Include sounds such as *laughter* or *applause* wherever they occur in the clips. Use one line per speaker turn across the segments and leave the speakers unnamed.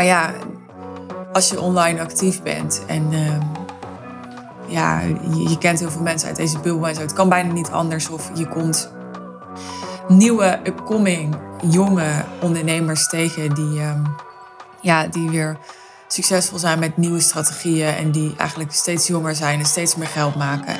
Maar ja, als je online actief bent en ehm, ja, je, kent heel veel mensen uit deze bubbel en zo. Het kan bijna niet anders of je komt nieuwe upcoming jonge ondernemers tegen die, ehm, ja, die weer succesvol zijn met nieuwe strategieën en die eigenlijk steeds jonger zijn en steeds meer geld maken.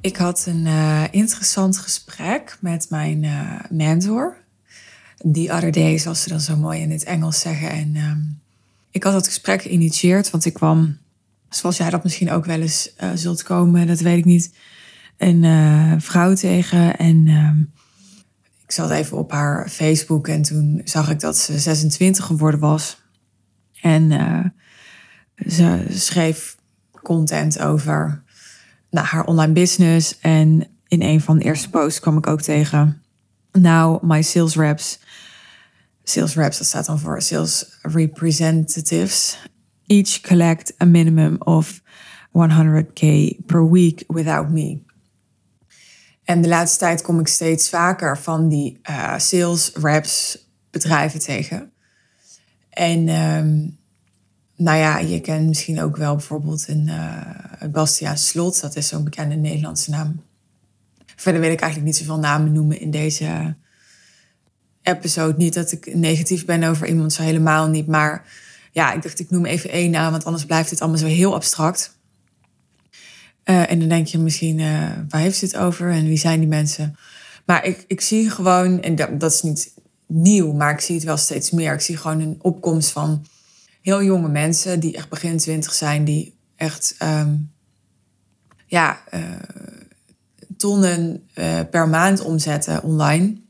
Ik had een uh, interessant gesprek met mijn uh, mentor. Die other day, zoals ze dan zo mooi in het Engels zeggen. En um, ik had dat gesprek geïnitieerd, want ik kwam, zoals jij dat misschien ook wel eens uh, zult komen, dat weet ik niet, een vrouw tegen. En um, ik zat even op haar Facebook en toen zag ik dat ze 26 geworden was. En ze schreef content over nou, haar online business. En in een van de eerste posts kwam ik ook tegen. Now my sales reps. Sales reps, dat staat dan voor sales representatives. Each collect a minimum of 100k per week without me. En de laatste tijd kom ik steeds vaker van die uh, sales reps bedrijven tegen. En um, nou ja, je kent misschien ook wel bijvoorbeeld een uh, Bastiaan Slot. Dat is zo'n bekende Nederlandse naam. Verder wil ik eigenlijk niet zoveel namen noemen in deze episode. Niet dat ik negatief ben over iemand, zo helemaal niet. Maar ja, ik dacht ik noem even één naam, want anders blijft het allemaal zo heel abstract. Uh, en dan denk je misschien, uh, waar heeft ze het over en wie zijn die mensen? Maar ik, ik zie gewoon, en dat, dat is niet nieuw, maar ik zie het wel steeds meer. Ik zie gewoon een opkomst van heel jonge mensen die echt begin twintig zijn, die echt um, ja, uh, tonnen uh, per maand omzetten online.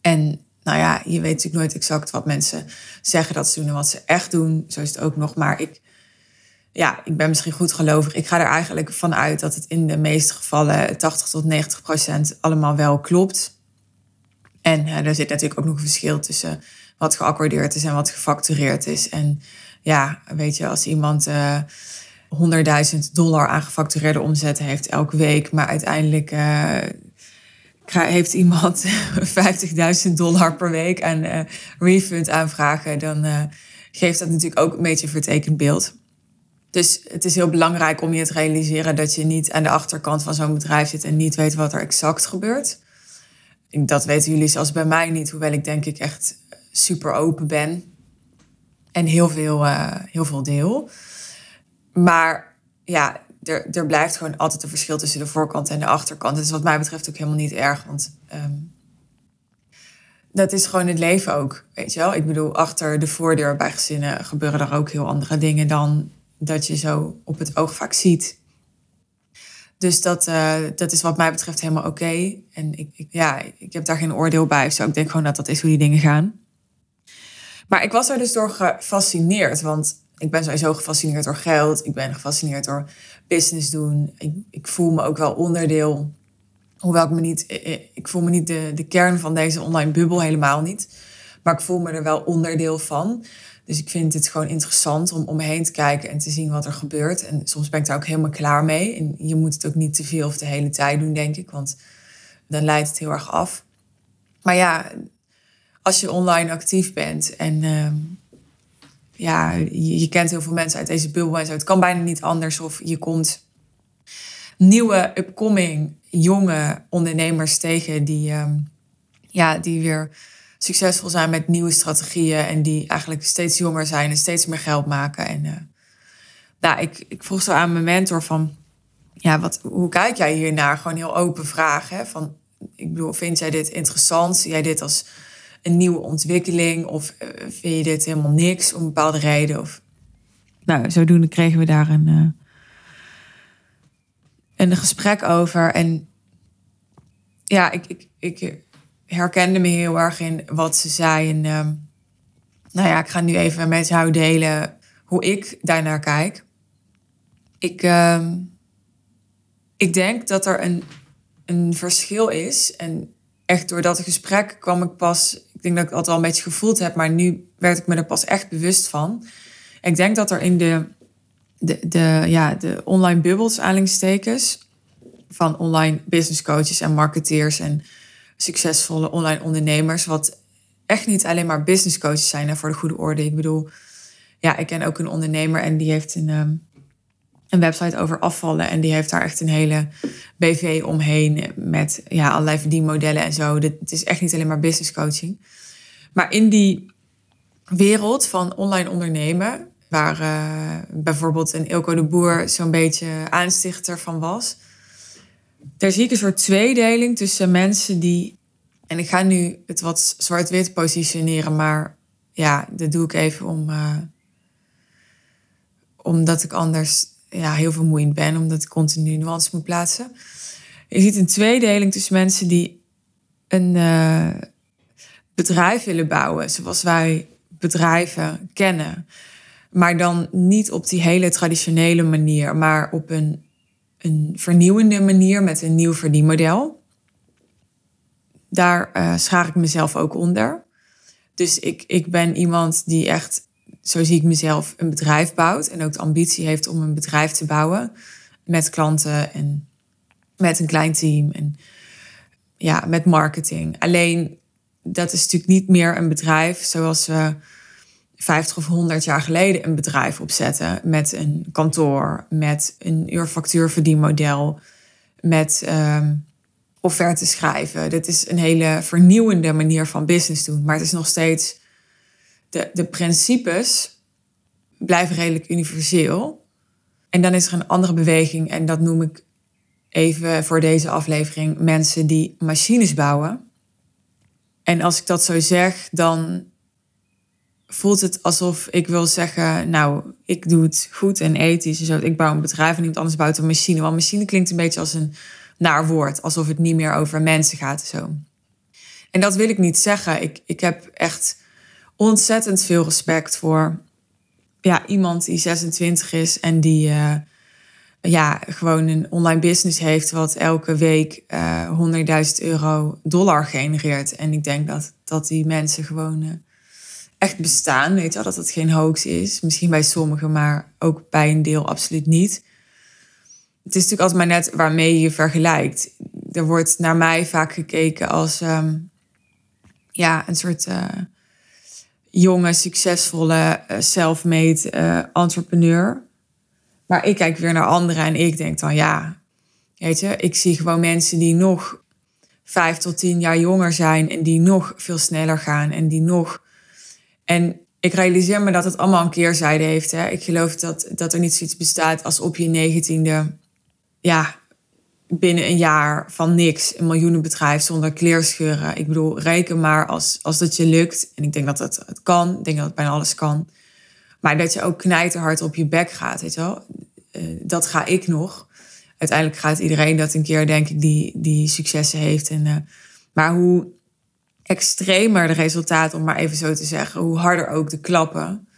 En nou ja, je weet natuurlijk nooit exact wat mensen zeggen dat ze doen en wat ze echt doen. Zo is het ook nog. Maar ik, ja, ik ben misschien goed gelovig. Ik ga er eigenlijk vanuit dat het in de meeste gevallen 80 tot 90 procent allemaal wel klopt. En uh, er zit natuurlijk ook nog een verschil tussen wat geaccordeerd is en wat gefactureerd is. En ja, weet je, als iemand uh, eh, 100.000 dollar aan gefactureerde omzet heeft elke week, maar uiteindelijk uh, heeft iemand *laughs* 50.000 dollar per week aan uh, refund aanvragen, dan geeft dat natuurlijk ook een beetje een vertekend beeld. Dus het is heel belangrijk om je te realiseren dat je niet aan de achterkant van zo'n bedrijf zit en niet weet wat er exact gebeurt. Dat weten jullie zelfs bij mij niet, hoewel ik denk ik echt super open ben en heel veel, uh, heel veel deel. Maar ja, er, er blijft gewoon altijd een verschil tussen de voorkant en de achterkant. Dat is wat mij betreft ook helemaal niet erg, want um, dat is gewoon het leven ook, weet je wel. Ik bedoel, achter de voordeur bij gezinnen gebeuren er ook heel andere dingen dan dat je zo op het oog vaak ziet. Dus dat, uh, dat is wat mij betreft helemaal oké. En ik, ik, ja, ik heb daar geen oordeel bij. zo ik denk gewoon dat dat is hoe die dingen gaan. Maar ik was er dus door gefascineerd. Want ik ben sowieso gefascineerd door geld. Ik ben gefascineerd door business doen. Ik, ik voel me ook wel onderdeel. Hoewel ik me niet. Eh, eh, ik voel me niet de, de kern van deze online bubbel helemaal niet. Maar ik voel me er wel onderdeel van. Dus ik vind het gewoon interessant om om me heen te kijken en te zien wat er gebeurt. En soms ben ik daar ook helemaal klaar mee. En je moet het ook niet te veel of de hele tijd doen, denk ik. Want dan leidt het heel erg af. Maar ja, als je online actief bent en uh, ja, je, kent heel veel mensen uit deze bubbel en zo. Het kan bijna niet anders of je komt nieuwe upcoming jonge ondernemers tegen die, uh, ja, die weer succesvol zijn met nieuwe strategieën en die eigenlijk steeds jonger zijn en steeds meer geld maken. En uh, nou, ik, ik vroeg zo aan mijn mentor van, ja, wat, hoe kijk jij hiernaar? Gewoon heel open vragen. Van, ik bedoel, vind jij dit interessant? Zie jij dit als een nieuwe ontwikkeling? Of uh, vind je dit helemaal niks om bepaalde reden? Of... Nou, zodoende kregen we daar een, uh, een gesprek over. En ja, ik, ik, ik herkende me heel erg in wat ze zei. En uh, nou ja, ik ga nu even met jou delen hoe ik daarnaar kijk. Ik, ehm, ik denk dat er een, een verschil is. En echt door dat gesprek kwam ik pas ik denk dat ik altijd al een beetje gevoeld heb, maar nu werd ik me er pas echt bewust van. Ik denk dat er in de, de, de, ja, de online bubbels, aanhalingstekens, van online business coaches en marketeers en succesvolle online ondernemers, wat echt niet alleen maar business coaches zijn hè, voor de goede orde. Ik bedoel, ja, ik ken ook een ondernemer en die heeft een, ehm, een website over afvallen. En die heeft daar echt een hele BV omheen met ja, allerlei verdienmodellen en zo. Het is echt niet alleen maar business coaching. Maar in die wereld van online ondernemen, waar uh, bijvoorbeeld een Ilko de Boer zo'n beetje aanstichter van was. Daar zie ik een soort tweedeling tussen mensen die. En ik ga nu het wat zwart-wit positioneren, maar ja, dat doe ik even om. Uh, omdat ik anders ja, heel vermoeiend ben, omdat ik continu nuances moet plaatsen. Je ziet een tweedeling tussen mensen die een uh, bedrijf willen bouwen, zoals wij bedrijven kennen. Maar dan niet op die hele traditionele manier, maar op een, een vernieuwende manier met een nieuw verdienmodel. Daar uh, schaar ik mezelf ook onder. Dus ik, ik ben iemand die echt zo zie ik mezelf, een bedrijf bouwt en ook de ambitie heeft om een bedrijf te bouwen met klanten en met een klein team en ja, met marketing. Alleen dat is natuurlijk niet meer een bedrijf zoals we 50 of 100 jaar geleden een bedrijf opzetten met een kantoor, met een uurfactuurverdienmodel, met um, offertes schrijven. Dit is een hele vernieuwende manier van business doen, maar het is nog steeds de, de principes blijven redelijk universeel. En dan is er een andere beweging, en dat noem ik even voor deze aflevering mensen die machines bouwen. En als ik dat zo zeg, dan voelt het alsof ik wil zeggen, nou, ik doe het goed en ethisch. zo. Ik bouw een bedrijf en iemand anders bouwt een machine. Want machine klinkt een beetje als een naar woord, alsof het niet meer over mensen gaat. Zo. En dat wil ik niet zeggen. Ik, ik heb echt ontzettend veel respect voor ja, iemand die 26 is en die uh, ja, gewoon een online business heeft wat elke week uh, eh, 100.000 euro dollar genereert. En ik denk dat, dat die mensen gewoon uh, echt bestaan. Weet je wel, dat het geen hoax is. Misschien bij sommigen, maar ook bij een deel absoluut niet. Het is natuurlijk altijd maar net waarmee je vergelijkt. Er wordt naar mij vaak gekeken als um, ja, een soort jonge, succesvolle, uh, self-made uh, entrepreneur. Maar ik kijk weer naar anderen en ik denk dan, ja, weet je, ik zie gewoon mensen die nog vijf tot tien jaar jonger zijn en die nog veel sneller gaan en die nog. En ik realiseer me dat het allemaal een keerzijde heeft. Hè. Ik geloof dat, dat er niet zoiets bestaat als op je negentiende, ja, binnen een jaar van niks een miljoenenbedrijf zonder kleerscheuren. Ik bedoel, reken maar als, als dat je lukt. En ik denk dat het, het kan. Ik denk dat het bijna alles kan. Maar dat je ook knijterhard op je bek gaat, weet je wel. Uh, dat ga ik nog. Uiteindelijk gaat iedereen dat een keer, denk ik, die, die successen heeft. En, uh, maar hoe extremer de resultaten, om maar even zo te zeggen, hoe harder ook de klappen.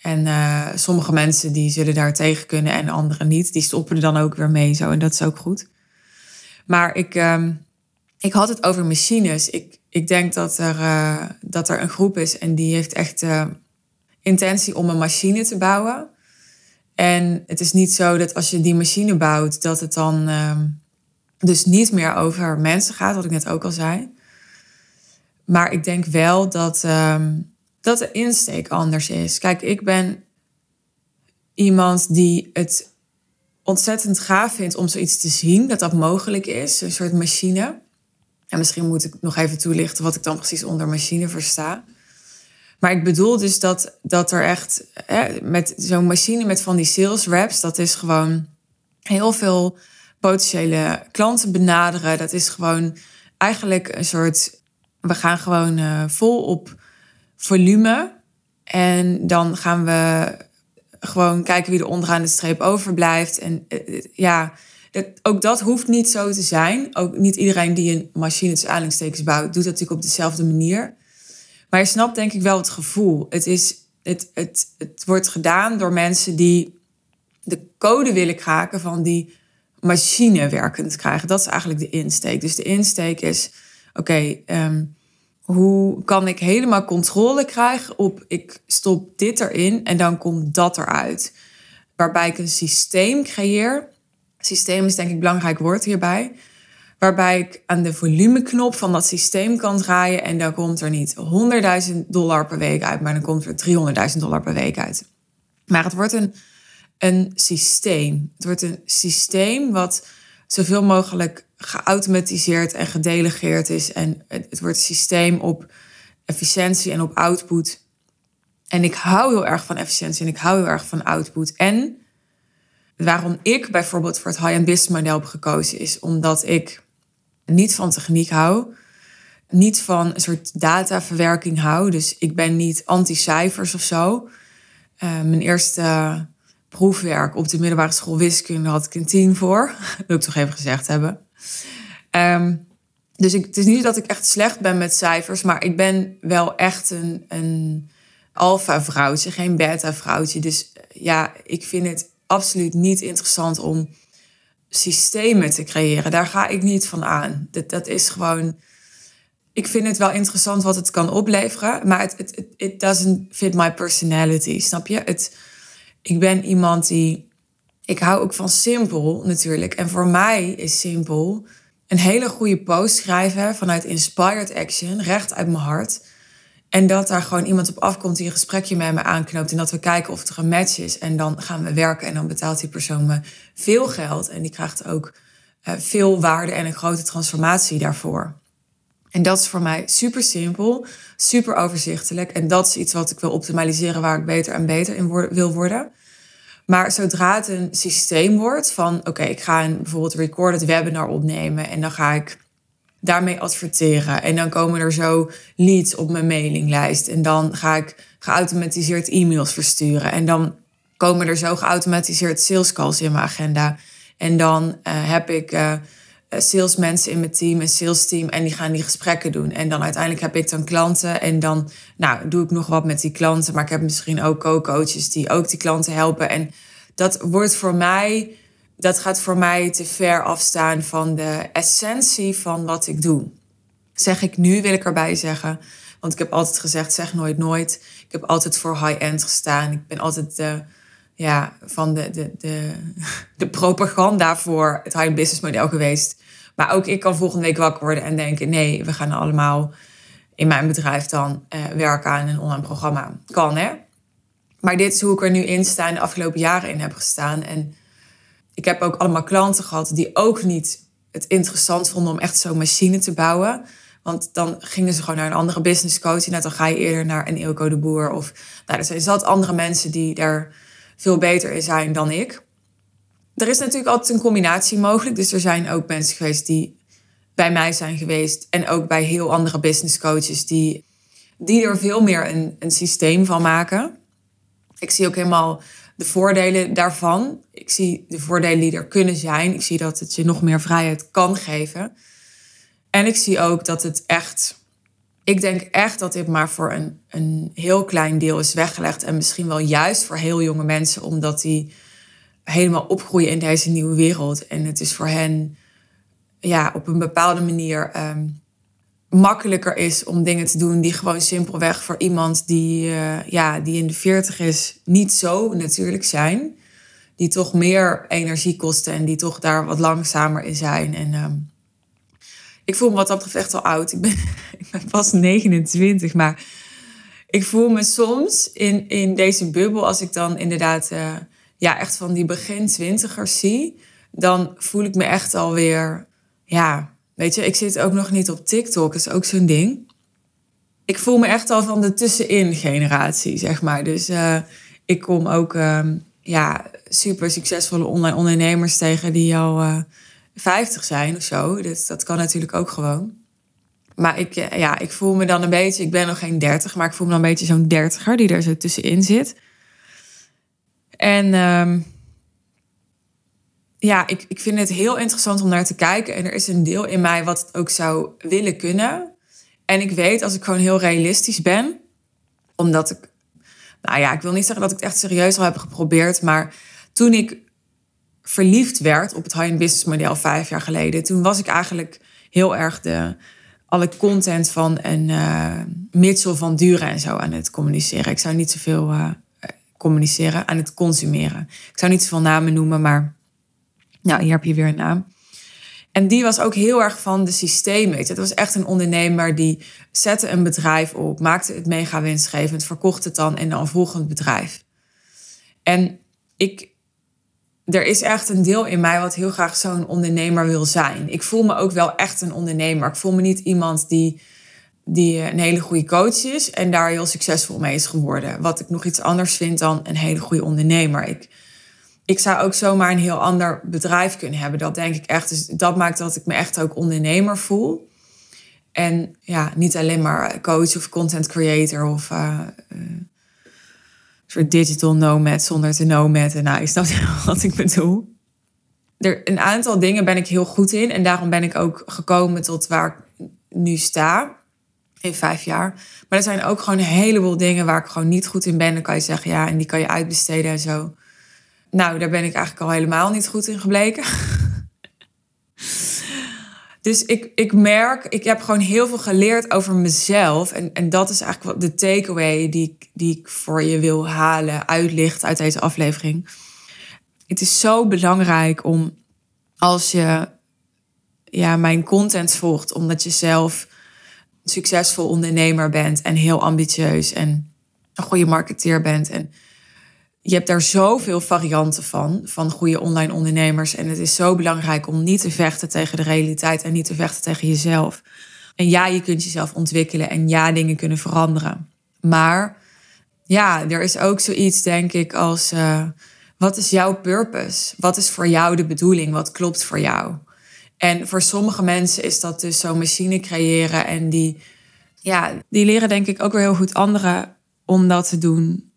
En uh, sommige mensen die zullen daar tegen kunnen en anderen niet. Die stoppen er dan ook weer mee zo. En dat is ook goed. Maar ik, um, ik had het over machines. Ik, ik denk dat er, uh, dat er een groep is en die heeft echt uh, intentie om een machine te bouwen. En het is niet zo dat als je die machine bouwt, dat het dan um, dus niet meer over mensen gaat, wat ik net ook al zei. Maar ik denk wel dat, um, dat de insteek anders is. Kijk, ik ben iemand die het ontzettend gaaf vind om zoiets te zien, dat dat mogelijk is, een soort machine. En misschien moet ik nog even toelichten wat ik dan precies onder machine versta. Maar ik bedoel dus dat, dat er echt hè, met zo'n machine met van die sales reps, dat is gewoon heel veel potentiële klanten benaderen. Dat is gewoon eigenlijk een soort, we gaan gewoon uh, vol op volume. En dan gaan we gewoon kijken wie er onderaan de streep overblijft. En eh, eh, ja, dat, ook dat hoeft niet zo te zijn. Ook niet iedereen die een machine tussen aanhalingstekens bouwt, doet dat natuurlijk op dezelfde manier. Maar je snapt denk ik wel het gevoel. Het, is, het, het, het wordt gedaan door mensen die de code willen kraken van die machine werkend krijgen. Dat is eigenlijk de insteek. Dus de insteek is, oké, okay, ehm, hoe kan ik helemaal controle krijgen op ik stop dit erin en dan komt dat eruit. Waarbij ik een systeem creëer. Systeem is denk ik een belangrijk woord hierbij. Waarbij ik aan de volumeknop van dat systeem kan draaien en dan komt er niet 100.000 dollar per week uit, maar dan komt er 300.000 dollar per week uit. Maar het wordt een, een systeem. Het wordt een systeem wat zoveel mogelijk geautomatiseerd en gedelegeerd is. En het, wordt systeem op efficiëntie en op output. En ik hou heel erg van efficiëntie en ik hou heel erg van output. En waarom ik bijvoorbeeld voor het high-end business model heb gekozen, is omdat ik niet van techniek hou. Niet van een soort dataverwerking hou. Dus ik ben niet anti-cijfers of zo. Uh, mijn eerste proefwerk op de middelbare school wiskunde had ik een tien voor. *laughs* Dat wil ik toch even gezegd hebben. Um, dus ik, het is niet dat ik echt slecht ben met cijfers, maar ik ben wel echt een, een alfa-vrouwtje, geen beta-vrouwtje. Dus ja, ik vind het absoluut niet interessant om systemen te creëren. Daar ga ik niet van aan. Dat, dat is gewoon. Ik vind het wel interessant wat het kan opleveren, maar het it, it doesn't fit my personality, snap je? Het, ik ben iemand die. Ik hou ook van simpel natuurlijk. En voor mij is simpel een hele goede post schrijven vanuit inspired action, recht uit mijn hart. En dat daar gewoon iemand op afkomt die een gesprekje met me aanknoopt. En dat we kijken of er een match is. En dan gaan we werken en dan betaalt die persoon me veel geld. En die krijgt ook uh, veel waarde en een grote transformatie daarvoor. En dat is voor mij super simpel, super overzichtelijk. En dat is iets wat ik wil optimaliseren, waar ik beter en beter in wil worden. Maar zodra het een systeem wordt van, oké, ik ga een bijvoorbeeld recorded webinar opnemen en dan ga ik daarmee adverteren. En dan komen er zo leads op mijn mailinglijst. En dan ga ik geautomatiseerd e-mails versturen. En dan komen er zo geautomatiseerd sales calls in mijn agenda. En dan uh, heb ik uh, salesmensen in mijn team, een sales team, en die gaan die gesprekken doen. En dan uiteindelijk heb ik dan klanten en dan nou, doe ik nog wat met die klanten. Maar ik heb misschien ook co-coaches die ook die klanten helpen. En dat wordt voor mij dat gaat voor mij te ver afstaan van de essentie van wat ik doe. Zeg ik nu, wil ik erbij zeggen. Want ik heb altijd gezegd, zeg nooit nooit. Ik heb altijd voor high-end gestaan. Ik ben altijd de, ja, van de, de, de, *laughs* de propaganda voor het high-end business model geweest. Maar ook ik kan volgende week wakker worden en denken... nee, we gaan allemaal in mijn bedrijf dan uh, werken aan een online programma. Kan, hè? Maar dit is hoe ik er nu in sta en de afgelopen jaren in heb gestaan. En ik heb ook allemaal klanten gehad die ook niet het interessant vonden om echt zo'n machine te bouwen. Want dan gingen ze gewoon naar een andere business coach. En dan ga je eerder naar een Ilko de Boer. Of nou, er zijn zat andere mensen die daar veel beter in zijn dan ik. Er is natuurlijk altijd een combinatie mogelijk. Dus er zijn ook mensen geweest die bij mij zijn geweest. En ook bij heel andere business coaches die, die er veel meer een, een systeem van maken. Ik zie ook helemaal de voordelen daarvan. Ik zie de voordelen die er kunnen zijn. Ik zie dat het je nog meer vrijheid kan geven. En ik zie ook dat het echt. Ik denk echt dat dit maar voor een, een heel klein deel is weggelegd. En misschien wel juist voor heel jonge mensen, omdat die helemaal opgroeien in deze nieuwe wereld. En het is voor hen ja, op een bepaalde manier ehm, makkelijker is om dingen te doen die gewoon simpelweg voor iemand die, uh, ja, die in de 40 is niet zo natuurlijk zijn. Die toch meer energie kosten en die toch daar wat langzamer in zijn. En um, ik voel me wat dat betreft echt al oud. Ik ben, *laughs* ik ben pas 29, maar ik voel me soms in, in deze bubbel, als ik dan inderdaad uh, ja, echt van die begin twintigers zie, dan voel ik me echt alweer, ja, Weet je, ik zit ook nog niet op TikTok, dat is ook zo'n ding. Ik voel me echt al van de tussenin generatie, zeg maar. Dus uh, ik kom ook uh, ja, super succesvolle online ondernemers tegen die al uh, eh, 50 zijn of zo. Dus dat kan natuurlijk ook gewoon. Maar ik, eh, ja, ik voel me dan een beetje, ik ben nog geen 30, maar ik voel me dan een beetje zo'n dertiger die er zo tussenin zit. En um, ja, ik, ik vind het heel interessant om naar te kijken. En er is een deel in mij wat het ook zou willen kunnen. En ik weet als ik gewoon heel realistisch ben, omdat ik, nou ja, ik wil niet zeggen dat ik het echt serieus al heb geprobeerd, maar toen ik verliefd werd op het high-end business model vijf jaar geleden, toen was ik eigenlijk heel erg de alle content van een uh, Mitchell van Duren en zo aan het communiceren. Ik zou niet zoveel uh, communiceren, aan het consumeren. Ik zou niet zoveel namen noemen, maar nou, hier heb je weer een naam. En die was ook heel erg van de systemen. Het was echt een ondernemer die zette een bedrijf op, maakte het mega winstgevend, verkocht het dan en dan een volgend bedrijf. En ik, er is echt een deel in mij wat heel graag zo'n ondernemer wil zijn. Ik voel me ook wel echt een ondernemer. Ik voel me niet iemand die, die een hele goede coach is en daar heel succesvol mee is geworden. Wat ik nog iets anders vind dan een hele goede ondernemer. Ik, ik zou ook zomaar een heel ander bedrijf kunnen hebben. Dat denk ik echt. Dus dat maakt dat ik me echt ook ondernemer voel. En ja, niet alleen maar coach of content creator of uh, soort digital nomad zonder te nomad. Nou, is dat *laughs* wat ik bedoel? Er, een aantal dingen ben ik heel goed in. En daarom ben ik ook gekomen tot waar ik nu sta. In vijf jaar. Maar er zijn ook gewoon een heleboel dingen waar ik gewoon niet goed in ben. Dan kan je zeggen, ja, en die kan je uitbesteden en zo. Nou, daar ben ik eigenlijk al helemaal niet goed in gebleken. *laughs* dus ik, ik merk, ik heb gewoon heel veel geleerd over mezelf. En, en dat is eigenlijk wat de takeaway die, die ik voor je wil halen, uitlicht uit deze aflevering. Het is zo belangrijk om als je ja, mijn content volgt, omdat je zelf succesvol ondernemer bent en heel ambitieus en een goede marketeer bent. En je hebt daar zoveel varianten van, van goede online ondernemers. En het is zo belangrijk om niet te vechten tegen de realiteit en niet te vechten tegen jezelf. En ja, je kunt jezelf ontwikkelen en ja, dingen kunnen veranderen. Maar ja, er is ook zoiets, denk ik, als uh, wat is jouw purpose? Wat is voor jou de bedoeling? Wat klopt voor jou? En voor sommige mensen is dat dus zo'n machine creëren en die, ja, die leren denk ik ook weer heel goed anderen om dat te doen.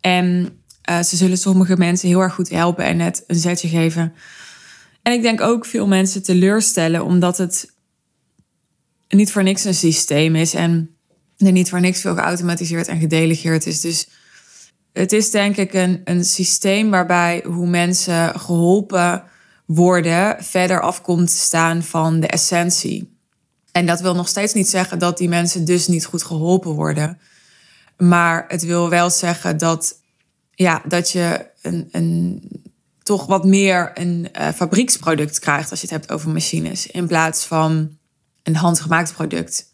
En uh, ze zullen sommige mensen heel erg goed helpen en net een zetje geven. En ik denk ook veel mensen teleurstellen, omdat het niet voor niks een systeem is en er niet voor niks veel geautomatiseerd en gedelegeerd is. Dus het is denk ik een, een systeem waarbij hoe mensen geholpen worden verder afkomt te staan van de essentie. En dat wil nog steeds niet zeggen dat die mensen dus niet goed geholpen worden. Maar het wil wel zeggen dat, ja, dat je een, een, toch wat meer een uh, fabrieksproduct krijgt als je het hebt over machines. In plaats van een handgemaakt product.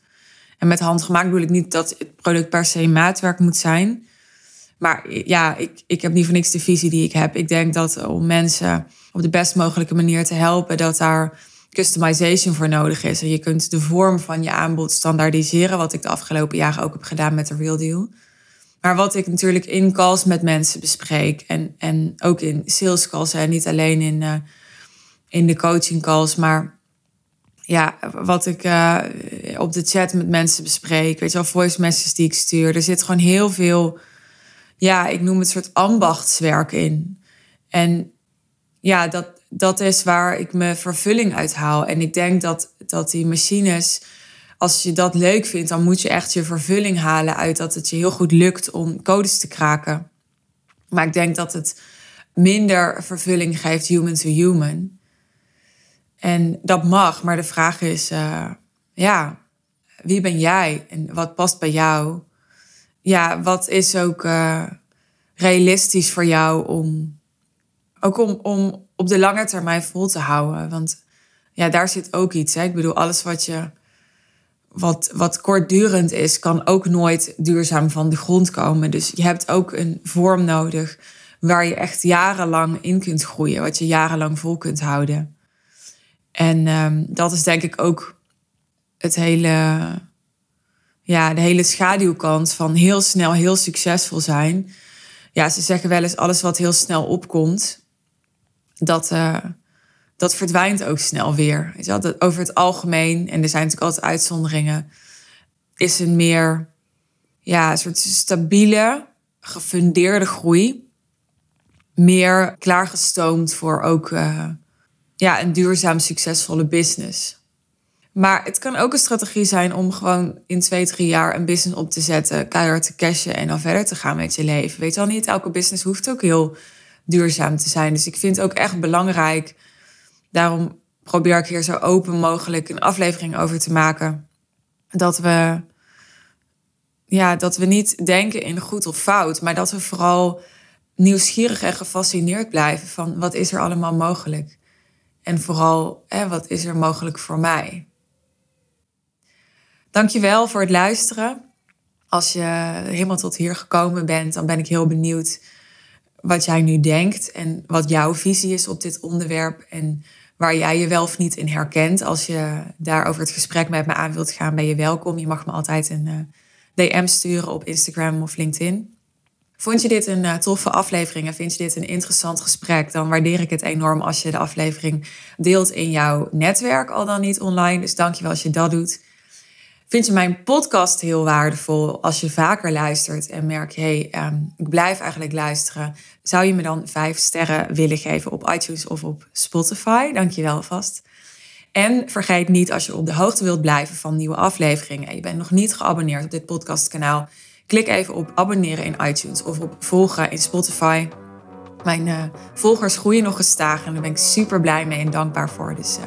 En met handgemaakt bedoel ik niet dat het product per se maatwerk moet zijn. Maar ja, ik, ik heb niet voor niks de visie die ik heb. Ik denk dat om mensen op de best mogelijke manier te helpen, dat daar customization voor nodig is. En je kunt de vorm van je aanbod standaardiseren, wat ik de afgelopen jaren ook heb gedaan met de Real Deal. Maar wat ik natuurlijk in calls met mensen bespreek en, en ook in sales calls, en niet alleen in, uh, in de coaching calls, maar ja, wat ik uh, op de chat met mensen bespreek, weet je wel, voice messages die ik stuur. Er zit gewoon heel veel, ja, ik noem het soort ambachtswerk in. En ja, dat, dat is waar ik me vervulling uit haal. En ik denk dat, dat die machines, als je dat leuk vindt, dan moet je echt je vervulling halen uit dat het je heel goed lukt om codes te kraken. Maar ik denk dat het minder vervulling geeft human to human. En dat mag, maar de vraag is, uh, ja, wie ben jij en wat past bij jou? Ja, wat is ook uh, realistisch voor jou om, ook om, om op de lange termijn vol te houden? Want ja, daar zit ook iets. Hè? Ik bedoel, alles wat je wat, wat kortdurend is, kan ook nooit duurzaam van de grond komen. Dus je hebt ook een vorm nodig waar je echt jarenlang in kunt groeien, wat je jarenlang vol kunt houden. En um, dat is denk ik ook het hele, ja, de hele schaduwkant van heel snel heel succesvol zijn. Ja, ze zeggen wel eens alles wat heel snel opkomt, dat, uh, dat verdwijnt ook snel weer. Over het algemeen, en er zijn natuurlijk altijd uitzonderingen, is een meer ja, een soort stabiele, gefundeerde groei. Meer klaargestoomd voor ook uh, ja, een duurzaam succesvolle business. Maar het kan ook een strategie zijn om gewoon in twee, drie jaar een business op te zetten, keihard te cashen en dan verder te gaan met je leven. Weet je wel, niet elke business hoeft ook heel duurzaam te zijn. Dus ik vind het ook echt belangrijk. Daarom probeer ik hier zo open mogelijk een aflevering over te maken. Dat we, ja, dat we niet denken in goed of fout, maar dat we vooral nieuwsgierig en gefascineerd blijven van wat is er allemaal mogelijk. En vooral, hè, wat is er mogelijk voor mij? Dankjewel voor het luisteren. Als je helemaal tot hier gekomen bent, dan ben ik heel benieuwd wat jij nu denkt en wat jouw visie is op dit onderwerp en waar jij je wel of niet in herkent. Als je daarover het gesprek met me aan wilt gaan, ben je welkom. Je mag me altijd een uh, DM sturen op Instagram of LinkedIn. Vond je dit een uh, toffe aflevering en vind je dit een interessant gesprek, dan waardeer ik het enorm als je de aflevering deelt in jouw netwerk, al dan niet online. Dus dankjewel als je dat doet. Vind je mijn podcast heel waardevol als je vaker luistert en merk je, hey, ehm, ik blijf eigenlijk luisteren. Zou je me dan vijf sterren willen geven op iTunes of op Spotify? Dank je wel vast. En vergeet niet, als je op de hoogte wilt blijven van nieuwe afleveringen en je bent nog niet geabonneerd op dit podcastkanaal, klik even op abonneren in iTunes of op volgen in Spotify. Mijn uh, volgers groeien nog gestaag en daar ben ik super blij mee en dankbaar voor. Dus uh,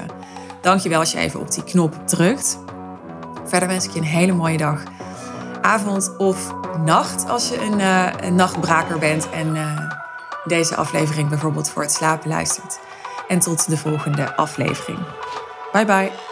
dank je wel als je even op die knop drukt. Verder wens ik je een hele mooie dag, avond of nacht als je een, een nachtbraker bent en deze aflevering bijvoorbeeld voor het slapen luistert. En tot de volgende aflevering. Bye bye.